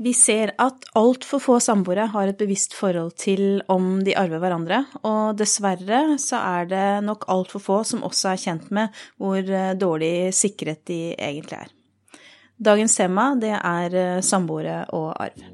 Vi ser at altfor få samboere har et bevisst forhold til om de arver hverandre, og dessverre så er det nok altfor få som også er kjent med hvor eh, dårlig sikret de egentlig er. Dagens tema det er eh, samboere og arv.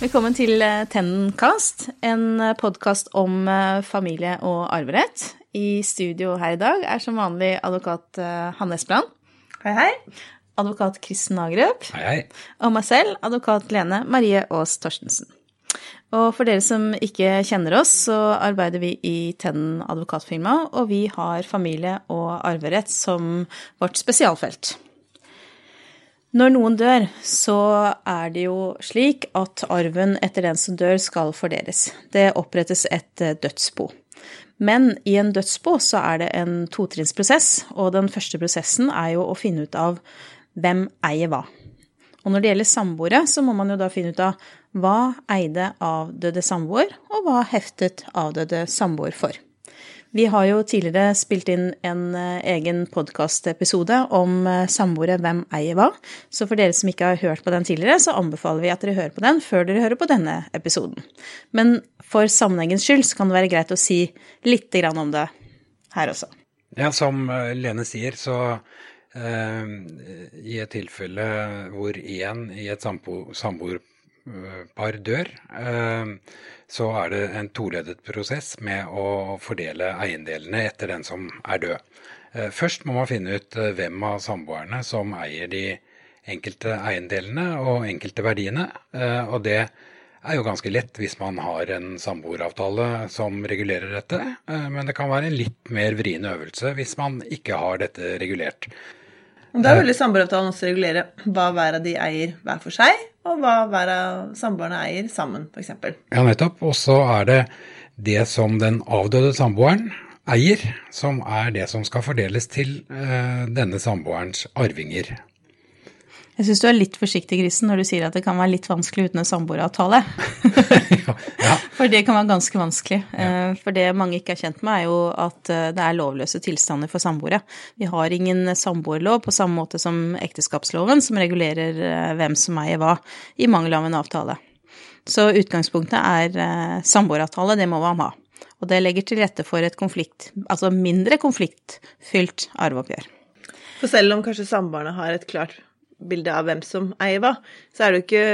Velkommen til Tennencast, Tennenkast, en eh, podkast om eh, familie og arverett. I studio her i dag er som vanlig advokat Hanne Espeland. Hei, hei. Advokat Kristen Nagerup. Hei, hei. Og meg selv, advokat Lene Marie Aas Torstensen. Og for dere som ikke kjenner oss, så arbeider vi i Tennen advokatfirma, og vi har familie og arverett som vårt spesialfelt. Når noen dør, så er det jo slik at arven etter den som dør, skal fordeles. Det opprettes et eh, dødsbo. Men i en dødsbo så er det en totrinnsprosess, og den første prosessen er jo å finne ut av hvem eier hva. Og når det gjelder samboere, så må man jo da finne ut av hva eide avdøde samboer, og hva heftet avdøde samboer for. Vi har jo tidligere spilt inn en eh, egen podkastepisode om eh, samboere, hvem eier hva. Så for dere som ikke har hørt på den tidligere, så anbefaler vi at dere hører på den før dere hører på denne episoden. Men for sammenhengens skyld så kan det være greit å si litt om det her også. Ja, som eh, Lene sier, så eh, i et tilfelle hvor én i et samboerpar dør, eh, så er det en toledet prosess med å fordele eiendelene etter den som er død. Eh, først må man finne ut eh, hvem av samboerne som eier de enkelte eiendelene og enkelte verdiene. Eh, og det er jo ganske lett hvis man har en samboeravtale som regulerer dette, men det kan være en litt mer vrien øvelse hvis man ikke har dette regulert. Da veldig samboeravtalen også regulere hva hver av de eier hver for seg, og hva hver av samboerne eier sammen, f.eks. Ja, nettopp. Og så er det det som den avdøde samboeren eier, som er det som skal fordeles til uh, denne samboerens arvinger. Jeg syns du er litt forsiktig, Grisen, når du sier at det kan være litt vanskelig uten en samboeravtale. ja. For det kan være ganske vanskelig. Ja. Eh, for det mange ikke er kjent med, er jo at eh, det er lovløse tilstander for samboere. Vi har ingen samboerlov på samme måte som ekteskapsloven, som regulerer eh, hvem som eier hva, i mangel av en avtale. Så utgangspunktet er samboeravtale, det må man ha. Og det legger til rette for et konflikt, altså mindre konfliktfylt arveoppgjør. For selv om kanskje samboerne har et klart bilde av hvem som eier hva, så er det jo ikke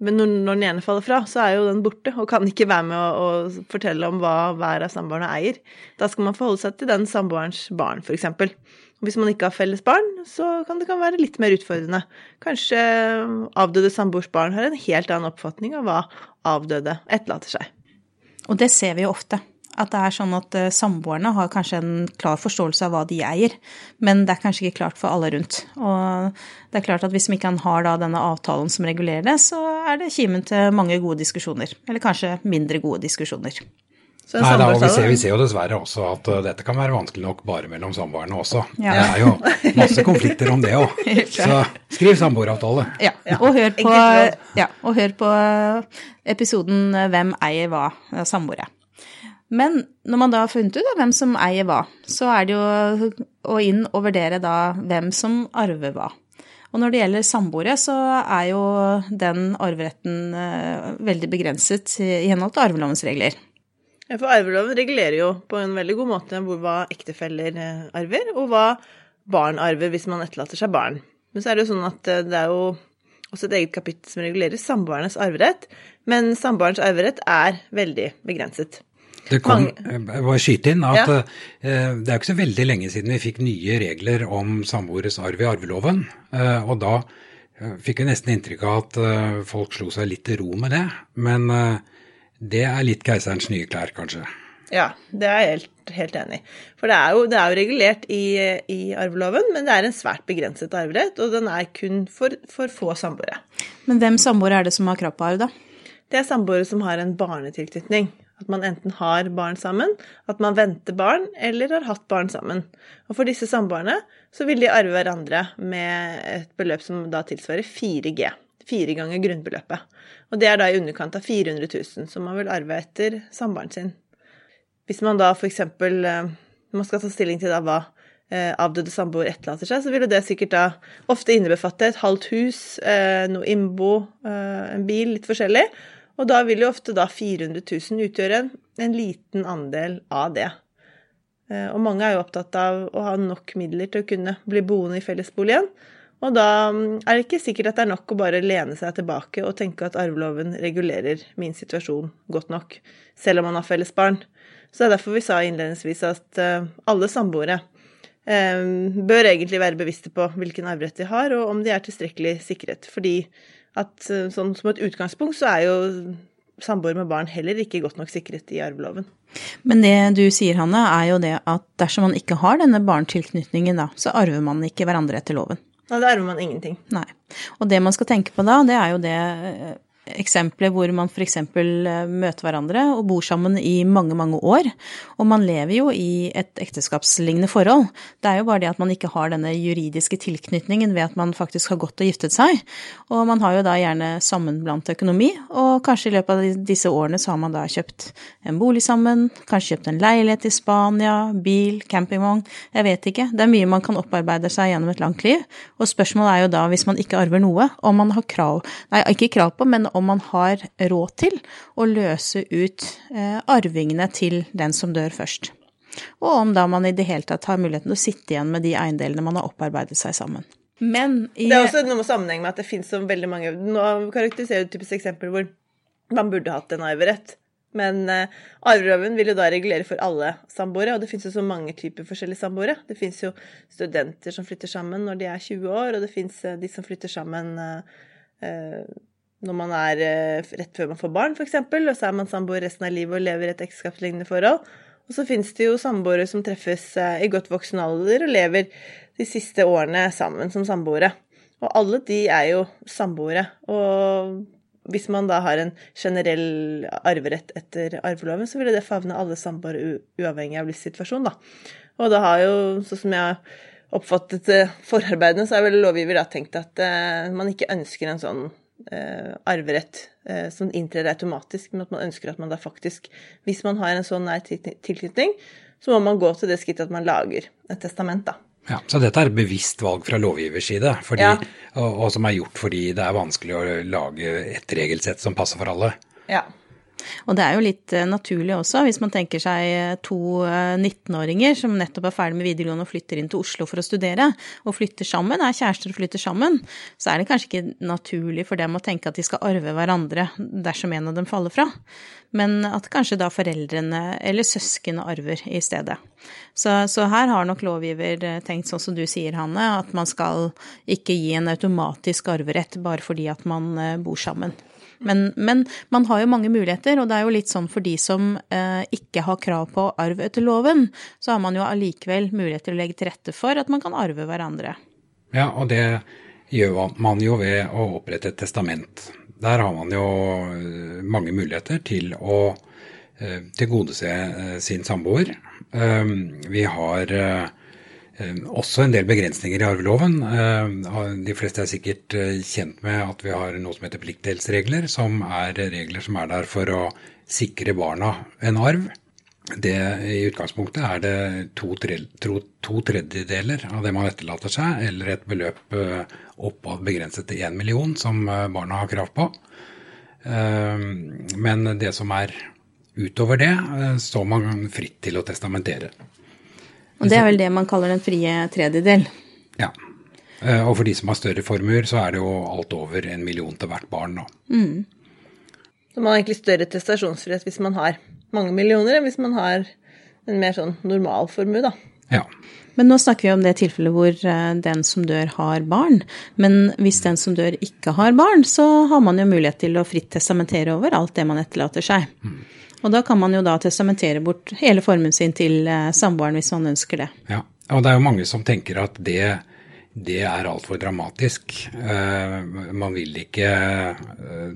Men når, den ene faller fra, så er jo den borte og kan ikke være med å, å fortelle om hva hver av samboerne eier. Da skal man forholde seg til den samboerens barn, f.eks. Hvis man ikke har felles barn, så kan det kan være litt mer utfordrende. Kanskje avdøde samboers barn har en helt annen oppfatning av hva avdøde etterlater seg. Og det ser vi jo ofte. At det er sånn at uh, samboerne har kanskje en klar forståelse av hva de eier, men det er kanskje ikke klart for alle rundt. Og det er klart at hvis man ikke har da denne avtalen som regulerer det, så er det kimen til mange gode diskusjoner. Eller kanskje mindre gode diskusjoner. Nei, da, vi ser, vi ser, jo dessverre også at uh, dette kan være vanskelig nok bare mellom samboerne også. Ja. Det er jo masse konflikter om det òg. Så skriv samboeravtale. Ja. Og, hør på, ja, og hør på episoden 'Hvem eier hva?' samboere. Men når man da har funnet ut hvem som eier hva, så er det jo å inn og vurdere da hvem som arver hva. Og når det gjelder samboere, så er jo den arveretten eh, veldig begrenset i henhold til arvelovens regler. Ja, for arveloven regulerer jo på en veldig god måte hvor hva ektefeller eh, arver, og hva barn arver hvis man etterlater seg barn. Men så er det jo sånn at eh, det er jo også et eget kapittel som regulerer samboernes arverett, men samboerens arverett er veldig begrenset. Det kom, jeg bare skyte inn at ja. uh, det er ikke så veldig lenge siden vi fikk nye regler om samboeres arv i arveloven. Uh, og da fikk vi nesten inntrykk av at folk slo seg litt til ro med det. Men det er litt keiserens nye klær, kanskje. Ja, det er jeg helt, helt enig i. For det er, jo, det er jo, regulert i, i, arveloven, men det er en svært begrenset arverett, og den er kun for, for få samboere. Men hvem samboere er det som har krav på arv, da? det er samboere som har en barnetilknytning. At man enten har barn sammen, at man venter barn, eller har hatt barn sammen. Og for disse samboerne så vil de arve hverandre med et beløp som da tilsvarer 4G. Fire ganger grunnbeløpet. Og det er da i underkant av 400 000 som man vil arve etter samboeren sin. Hvis man da f.eks. Man skal ta stilling til da hva eh, avdøde samboer etterlater seg, så vil det sikkert da ofte innebefatte et halvt hus, eh, noe innbo, eh, en bil, litt forskjellig. Og da vil jo ofte da 400 000 utgjøre en, en liten andel av det. Og mange er jo opptatt av å ha nok midler til å kunne bli boende i fellesboligen. Og da mm, er det ikke sikkert at det er nok å bare lene seg tilbake og tenke at arveloven regulerer min situasjon godt nok, selv om man har felles barn. Så det er derfor vi sa innledningsvis at alle samboere bør egentlig være bevisste på hvilken arverett de har, og om de er tilstrekkelig sikret. Fordi at eh, sånn som et utgangspunkt så er jo samboer med barn heller ikke godt nok sikret i arveloven. Men det du sier, Hanne, er jo det at dersom man ikke har denne barntilknytningen, da, så arver man ikke hverandre etter loven. Nei, da arver man ingenting. Nei. Og det man skal tenke på da, det er jo det eh, eksempler hvor man f.eks. Eh, møter hverandre og bor sammen i mange, mange år. Og man lever jo i et ekteskapslignende forhold. Det er jo bare det at man ikke har denne juridiske tilknytningen ved at man faktisk har gått og giftet seg. Og man har jo da gjerne sammenblandet økonomi, og kanskje i løpet av disse årene så har man da kjøpt en bolig sammen, kanskje kjøpt en leilighet i Spania, bil, campingvogn, jeg vet ikke. Det er mye man kan opparbeide seg gjennom et langt liv. Og spørsmålet er jo da, hvis man ikke arver noe, om man har krav, nei, ikke krav på, men om om man har råd til å løse ut eh, arvingene til den som dør først. Og om da man i det hele tatt har muligheten til å sitte igjen med de eiendelene man har opparbeidet seg sammen. Men i, Det er også noe med sammenheng med at det finnes så veldig mange Nå karakteriserer du typisk eksempel hvor man burde hatt en arverett. Men uh, arveloven vil jo da regulere for alle samboere, og det finnes jo så mange typer forskjellige samboere. Det finnes jo studenter som flytter sammen når de er 20 år, og det finnes uh, de som flytter sammen uh, når man er eh, rett før man får barn, f.eks., og så er man samboer resten av livet og lever i et ekteskapslignende forhold. Og så finnes det jo samboere som treffes eh, i godt voksen alder og lever de siste årene sammen som samboere. Og alle de er jo samboere. Og hvis man da har en generell arverett etter arveloven, så ville det favne alle samboere uavhengig av livssituasjon, da. Og da har jo, sånn som jeg har oppfattet eh, forarbeidene, så har vel lovgiver da tenkt at man ikke ønsker en sånn arverett eh, som inntrer automatisk, men at man ønsker at man da faktisk, hvis man har en sånn nær tilknytning, så må man gå til det skrittet at man lager et testament, da. Ja, Så dette er bevisst valg fra lovgivers side, fordi, ja. og, og, som er gjort fordi det er vanskelig å lage et regelsett som passer for alle? Ja. Og det er jo litt eh, naturlig også, hvis man tenker seg eh, to 19-åringer eh, som nettopp er ferdig med videregående og flytter inn til Oslo for å studere, og flytter sammen, er kjærester og flytter sammen, så er det kanskje ikke naturlig for dem å tenke at de skal arve hverandre dersom en av dem faller fra, men at kanskje da foreldrene eller søsknene arver i stedet. Så, så her har nok lovgiver tenkt sånn som du sier, Hanne, at man skal ikke gi en automatisk arverett bare fordi at man bor sammen. Men, men, man har jo mange muligheter, og det er jo litt sånn for de som eh, ikke har krav på arv etter loven, så har man jo allikevel mulighet til å legge til rette for at man kan arve hverandre. Ja, og det gjør man jo ved å opprette et testament. Der har man jo eh, mange muligheter til å eh, tilgodese eh, sin samboer. Vi har også en del begrensninger i arveloven. Eh, de fleste er sikkert eh, kjent med at vi har noe som heter pliktdelsregler, som er regler som er der for å sikre barna en arv. Det, I utgangspunktet er det to, tre, to, tredjedeler av det man etterlater seg, eller et beløp oppad begrenset til én million som barna har krav på. Men det som er utover det, står man fritt til å testamentere. Og det er vel det man kaller den frie tredjedel. Ja. Eh, og for de som har større formuer, så er det jo alt over en million til hvert barn nå. Mm. Så man har egentlig større testasjonsfrihet hvis man har mange millioner, enn hvis man har en mer sånn normal formue, da. Ja. Men nå snakker vi om det tilfellet hvor eh, den som dør, har barn. Men hvis den som dør, ikke har barn, så har man jo mulighet til å fritt testamentere over alt det man etterlater seg. Mm. Og da kan man jo da testamentere bort hele formuen sin til eh, samboeren hvis man ønsker det. Ja, og det er jo mange som tenker at det det er altfor dramatisk. Man vil ikke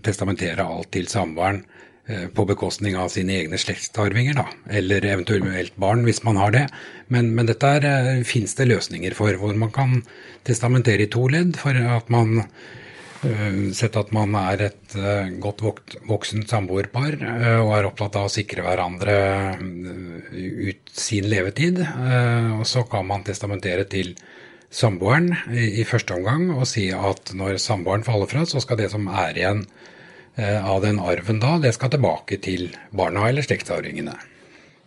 testamentere alt til samboeren på bekostning av sine egne slektsarvinger, da. Eller eventuelt barn, hvis man har det. Men, men dette er, finnes det løsninger for, hvor man kan testamentere i to ledd for at man Eh, sett at man er et eh, godt voksent samboerpar eh, og er opptatt av å sikre hverandre ut sin levetid. Og så kan man testamentere til samboeren i første omgang og si at når samboeren faller fra, så skal det som er igjen av den arven da, det skal tilbake til barna eller slektsarvingene.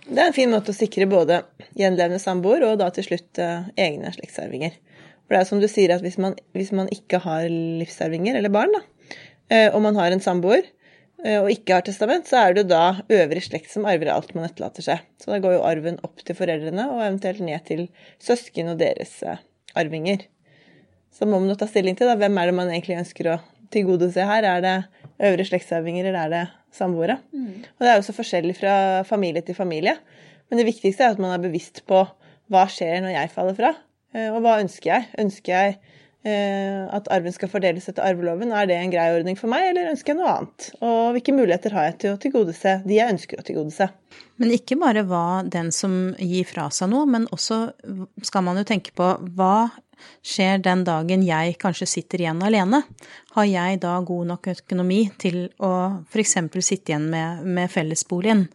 Det er en fin måte å sikre både gjenlevende samboer og da til slutt egne slektsarvinger. For det er som du sier, at hvis man, hvis man ikke har livsarvinger eller barn, da, eh, og man har en samboer eh, og ikke har testament, så er det jo da øvrig slekt som arver alt man etterlater seg. Så da går jo arven opp til foreldrene og eventuelt ned til søsken og deres eh, arvinger. Så må man jo ta stilling til da, hvem er det man egentlig ønsker å tilgodese her. Er det øvre slektsarvinger, eller er det samboere? Mm. Og det er jo så forskjellig fra familie til familie. Men det viktigste er at man er bevisst på hva skjer når jeg faller fra, og hva ønsker jeg? Ønsker jeg eh, at arven skal fordeles etter arveloven? Er det en grei ordning for meg, eller ønsker jeg noe annet? Og hvilke muligheter har jeg til å tilgodese de jeg ønsker å tilgodese? Men ikke bare hva den som gir fra seg noe, men også skal man jo tenke på hva skjer den dagen jeg kanskje sitter igjen alene? Har jeg da god nok økonomi til å f.eks. sitte igjen med, med, fellesboligen?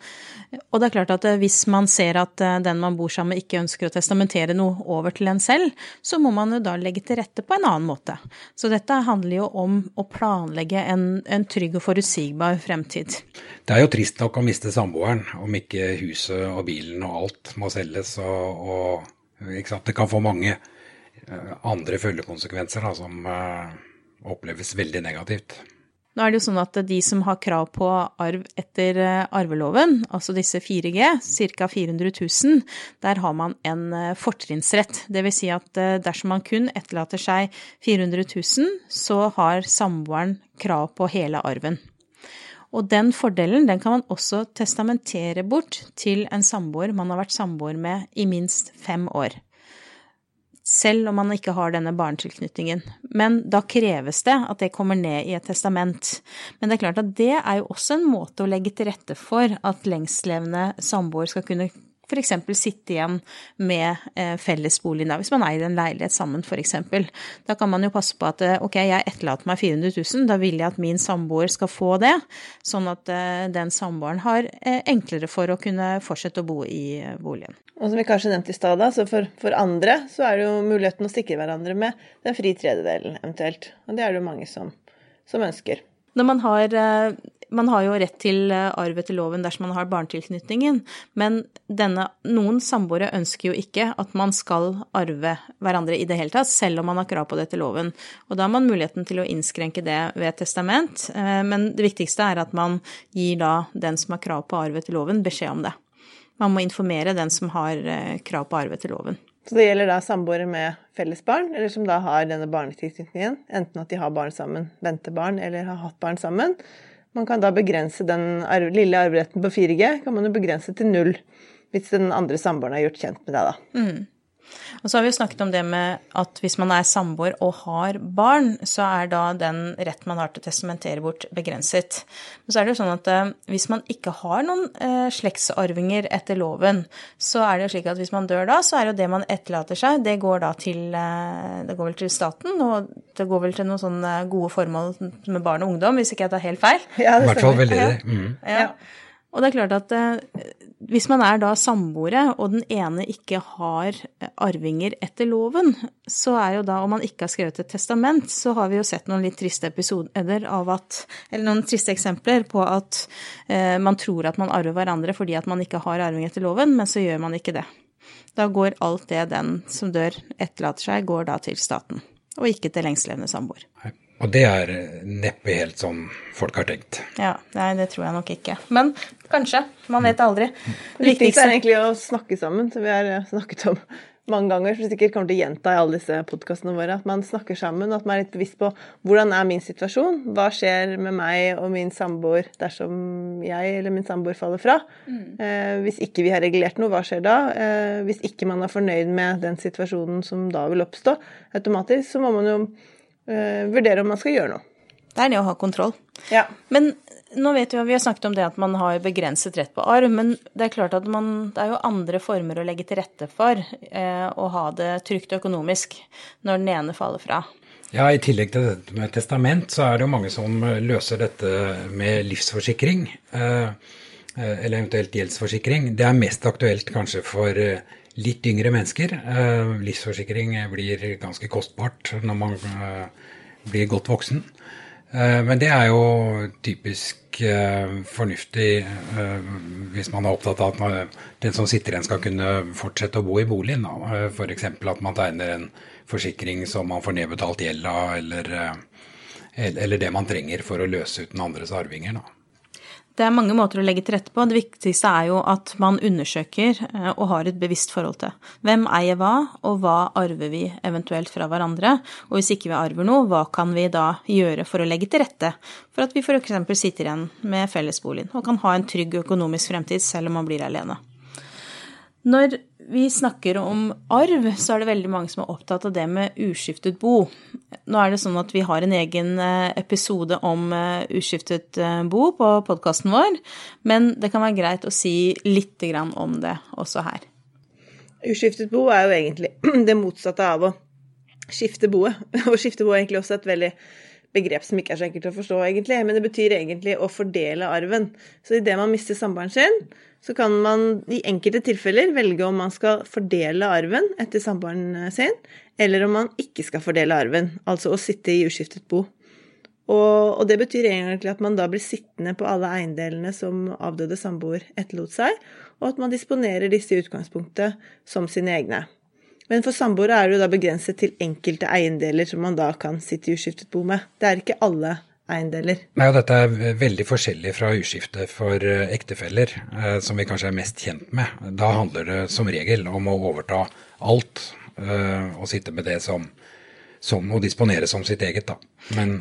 Og det er klart at eh, hvis man ser at eh, den man bor sammen med ikke ønsker å testamentere noe over til en selv, så må man jo da legge til rette på en annen måte. Så dette handler jo om å planlegge en, en trygg og forutsigbar fremtid. Det er jo trist nok å miste samboeren om ikke huset og bilen og alt må selges og, og Det kan få mange andre følgekonsekvenser da, som uh, oppleves veldig negativt. Nå er det jo sånn at de som har krav på arv etter eh, arveloven, altså disse 4G, ca. 400 000, der har man en fortrinnsrett. Dvs. Si at dersom man kun etterlater seg 400 000, så har samboeren krav på hele arven. Og den fordelen den kan man også testamentere bort til en samboer man har vært samboer med i minst fem år selv om man ikke har denne barnetilknytningen. Men da kreves det at det kommer ned i et testament. Men det er klart at det er jo også en måte å legge til rette for at lengstlevende samboer skal kunne f.eks. sitte igjen med eh, fellesboligen, da, hvis man eier en leilighet sammen f.eks. Da kan man jo passe på at eh, ok, jeg etterlater meg 400 000, da vil jeg at min samboer skal få det, sånn at eh, den samboeren har enklere for å kunne fortsette å bo i boligen. Og som vi kanskje nevnte i stad, så for, for, andre så er det jo muligheten å sikre hverandre med den fri tredjedelen eventuelt. Og det er det jo mange som, som ønsker. Når man har man har jo rett til eh, arv etter loven dersom man har barnetilknytningen, men denne, noen samboere ønsker jo ikke at man skal arve hverandre i det hele tatt, selv om man har krav på det etter loven. Og da har man muligheten til å innskrenke det ved testament, eh, men det viktigste er at man gir da den som har krav på arv etter loven, beskjed om det. Man må informere den som har eh, krav på arv etter loven. Så det gjelder da samboere med felles barn, eller som da har denne barnetilknytningen, enten at de har barn sammen, venter barn, eller har hatt barn sammen. Man kan da begrense den lille arveretten på 4G kan man jo begrense til null hvis den andre samboeren har gjort kjent med deg, da. Mm. Og så har vi jo snakket om det med at hvis man er samboer og har barn, så er da den rett man har til å testamentere bort, begrenset. Men så er det jo sånn at eh, hvis man ikke har noen eh, slektsarvinger etter loven, så er det jo slik at hvis man dør da, så er det jo det man etterlater seg, det går da til, eh, det går vel til staten, og det går vel til noen sånne gode formål med barn og ungdom, hvis ikke jeg tar helt feil. Ja, I hvert fall veldig det. Mm. Ja. Og det er klart at eh, hvis man er da samboere, og den ene ikke har eh, arvinger etter loven, så er jo da, om man ikke har skrevet et testament, så har vi jo sett noen litt triste episoder av at Eller noen triste eksempler på at eh, man tror at man arver hverandre fordi at man ikke har arving etter loven, men så gjør man ikke det. Da går alt det den som dør, etterlater seg, går da til staten, og ikke til lengstlevende samboer. Og det er neppe helt sånn folk har tenkt. Ja, nei, det tror jeg nok ikke. Men kanskje. Man vet aldri. Det viktigste er egentlig å snakke sammen, som vi har snakket om. mange ganger, som sikkert kommer til å gjenta i alle disse podkastene våre, at man snakker sammen, og at man er litt bevisst på hvordan er min situasjon, hva skjer med meg og min samboer dersom jeg eller min samboer faller fra. Mm. Eh, hvis ikke vi har regulert noe, hva skjer da? Eh, hvis ikke man er fornøyd med den situasjonen som da vil oppstå automatisk, så må man jo eh, vurdere om man skal gjøre noe. Det er det å ha kontroll. Ja. Men nå vet vi, vi har snakket om det at man har begrenset rett på arv, men det er klart at man, det er jo andre former å legge til rette for eh, å ha det trygt økonomisk når den ene faller fra. Ja, I tillegg til dette med testament, så er det jo mange som løser dette med livsforsikring. Eh, eh eller eventuelt gjeldsforsikring. Det er mest aktuelt kanskje for eh, litt yngre mennesker. Eh, livsforsikring blir ganske kostbart når man eh, blir godt voksen. Eh, men det er jo typisk fornuftig hvis man er opptatt av at den som sitter igjen skal kunne fortsette å bo i boligen. F.eks. at man tegner en forsikring som man får nedbetalt gjelda, eller, eller det man trenger for å løse ut den andres arvinger. Da. Det er mange måter å legge til rette på. Det viktigste er jo at man undersøker eh, og har et bevisst forhold til. Hvem eier hva, og hva arver vi eventuelt fra hverandre? Og hvis ikke vi arver noe, hva kan vi da gjøre for å legge til rette for at vi f.eks. sitter igjen med fellesboligen og kan ha en trygg økonomisk fremtid selv om man blir alene? Når vi snakker om arv, så er det veldig mange som er opptatt av det med uskiftet bo. Nå er det sånn at vi har en egen eh, episode om eh, uskiftet eh, bo på podkasten vår, men det kan være greit å si litt om det også her. Uskiftet bo er jo egentlig det motsatte av å skifte boet. Å skifte bo er egentlig også et veldig begrep som ikke er så enkelt å forstå, egentlig, men det betyr egentlig å fordele arven. Så idet man mister samboeren sin, så kan man i enkelte tilfeller velge om man skal fordele arven etter samboeren sin, eller om man ikke skal fordele arven, altså å sitte i uskiftet bo. Og, og det betyr egentlig at man da blir sittende på alle eiendelene som avdøde samboer etterlot seg, og at man disponerer disse i utgangspunktet som sine egne. Men for samboere er det jo da begrenset til enkelte eiendeler som man da kan sitte i uskiftet bo med. Det er ikke alle eiendeler. Nei, og Dette er veldig forskjellig fra uskifte for eh, ektefeller, eh, som vi kanskje er mest kjent med. Da handler det som regel om å overta alt eh, og sitte med det som, som å disponere som sitt eget. da. Men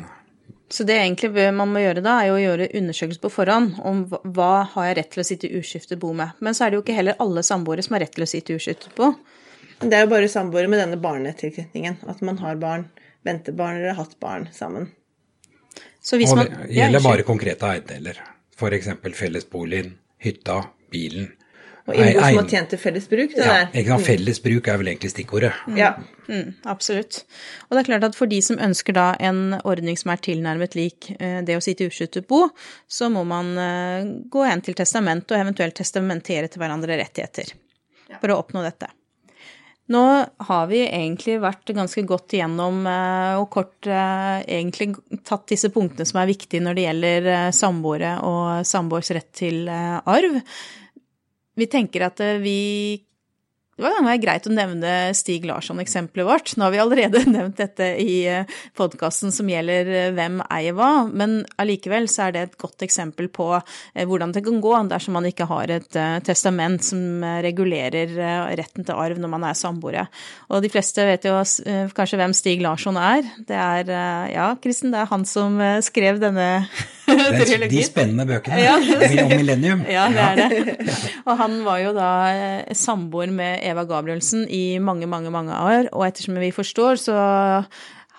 så det egentlig man må gjøre da, er jo å gjøre undersøkelse på forhånd om hva har jeg rett til å sitte i uskiftet bo med. Men så er det jo ikke heller alle samboere som har rett til å sitte i uskiftet bo. Det er jo bare samboere med denne barnetilknytningen. At man har barn, ventebarn eller har hatt barn sammen. og det gjelder ja, bare konkrete eiendeler. F.eks. fellesboligen, hytta, bilen. Og innbo som har tjent til felles bruk? Det ja, der. Mm. felles bruk er vel egentlig stikkordet. Mm. Ja. Mm, absolutt. Og det er klart at for de som ønsker da en ordning som er tilnærmet lik eh, det å sitte uskjuttet bo, så må man eh, gå hen til testament og eventuelt testamentere til hverandre rettigheter for å oppnå dette. Nå har vi egentlig vært ganske godt igjennom eh, og kort eh, egentlig tatt disse punktene som er viktige når det gjelder eh, samboere og samboers rett til arv. Vi tenker at vi det var greit å nevne Stig Larsson-eksempelet vårt. Nå har vi allerede nevnt dette i eh, podkasten som gjelder eh, hvem eier hva, men allikevel så er det et godt eksempel på eh, hvordan det kan gå dersom man ikke har et testament som regulerer retten til arv når man er samboere. Og de fleste vet jo kanskje hvem Stig Larsson er. Det er, ja, Kristen, det er han som skrev denne trilogien. De spennende bøkene ja. om millennium. Ja, det er det. Og han var jo da samboer med Eva Gabrielsen i mange, mange, mange år, og ettersom vi forstår, så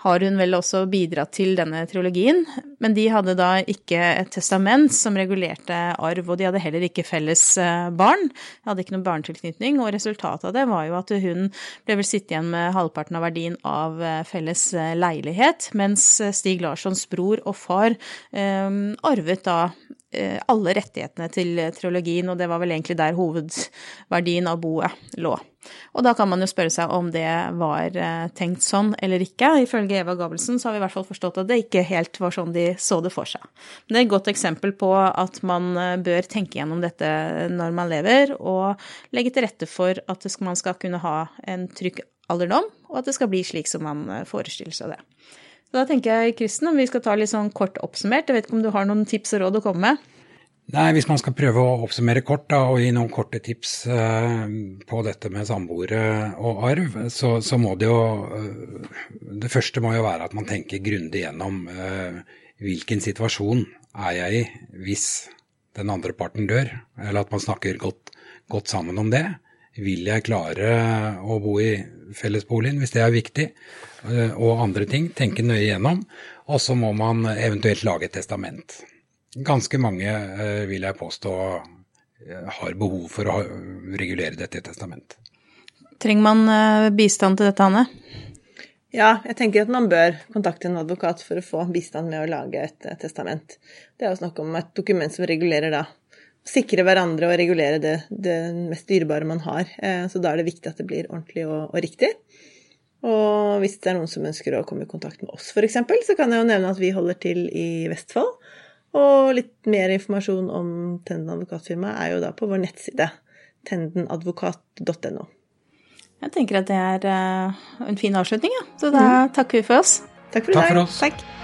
har hun vel også bidratt til denne trilogien. Men de hadde da ikke et testament som regulerte arv, og de hadde heller ikke felles eh, barn. De hadde ikke noen barnetilknytning, og resultatet av det var jo at hun ble vel sittende igjen med halvparten av verdien av eh, felles eh, leilighet, mens Stig Larssons bror og far um, arvet da alle rettighetene til trilogien, og det var vel egentlig der hovedverdien av boet lå. Og da kan man jo spørre seg om det var eh, tenkt sånn eller ikke. Ifølge Eva Gabelsen så har vi i hvert fall forstått at det ikke helt var sånn de så det for seg. Men det er et godt eksempel på at man eh, bør tenke gjennom dette når man lever, og legge til rette for at man skal kunne ha en trygg alderdom, og at det skal bli slik som man eh, forestiller seg det. Så da tenker jeg, Kristen, om vi skal ta litt sånn kort oppsummert. Jeg vet ikke om du har noen tips og råd å komme med? Nei, Hvis man skal prøve å oppsummere kort da, og gi noen korte tips eh, på dette med samboere og arv, så, så, må det jo eh, Det første må jo være at man tenker grundig gjennom eh, hvilken situasjon er jeg i hvis den andre parten dør, eller at man snakker godt, godt sammen om det. Vil jeg klare å bo i fellesboligen hvis det er viktig, eh, og andre ting. Tenke nøye gjennom. Og så må man eventuelt lage et testament ganske mange, eh, vil jeg påstå, eh, har behov for å regulere dette i testament. Trenger man bistand til dette, Hanne? Ja, jeg tenker at man bør kontakte en advokat for å få bistand med å lage et testament. Det er jo snakk om et dokument som regulerer da sikre hverandre og regulere det, det, mest dyrebare man har. Så da er det viktig at det blir ordentlig og, og riktig. Og hvis det er noen som ønsker å komme i kontakt med oss, f.eks., så kan jeg jo nevne at vi holder til i Vestfold. Og litt mer informasjon om Tenden advokatfirma er jo da på vår nettside tendenadvokat.no. Jeg tenker at det er eh, en fin avslutning, ja. Så da mm. takker vi for oss. Takk for i dag. Takk for oss. Takk.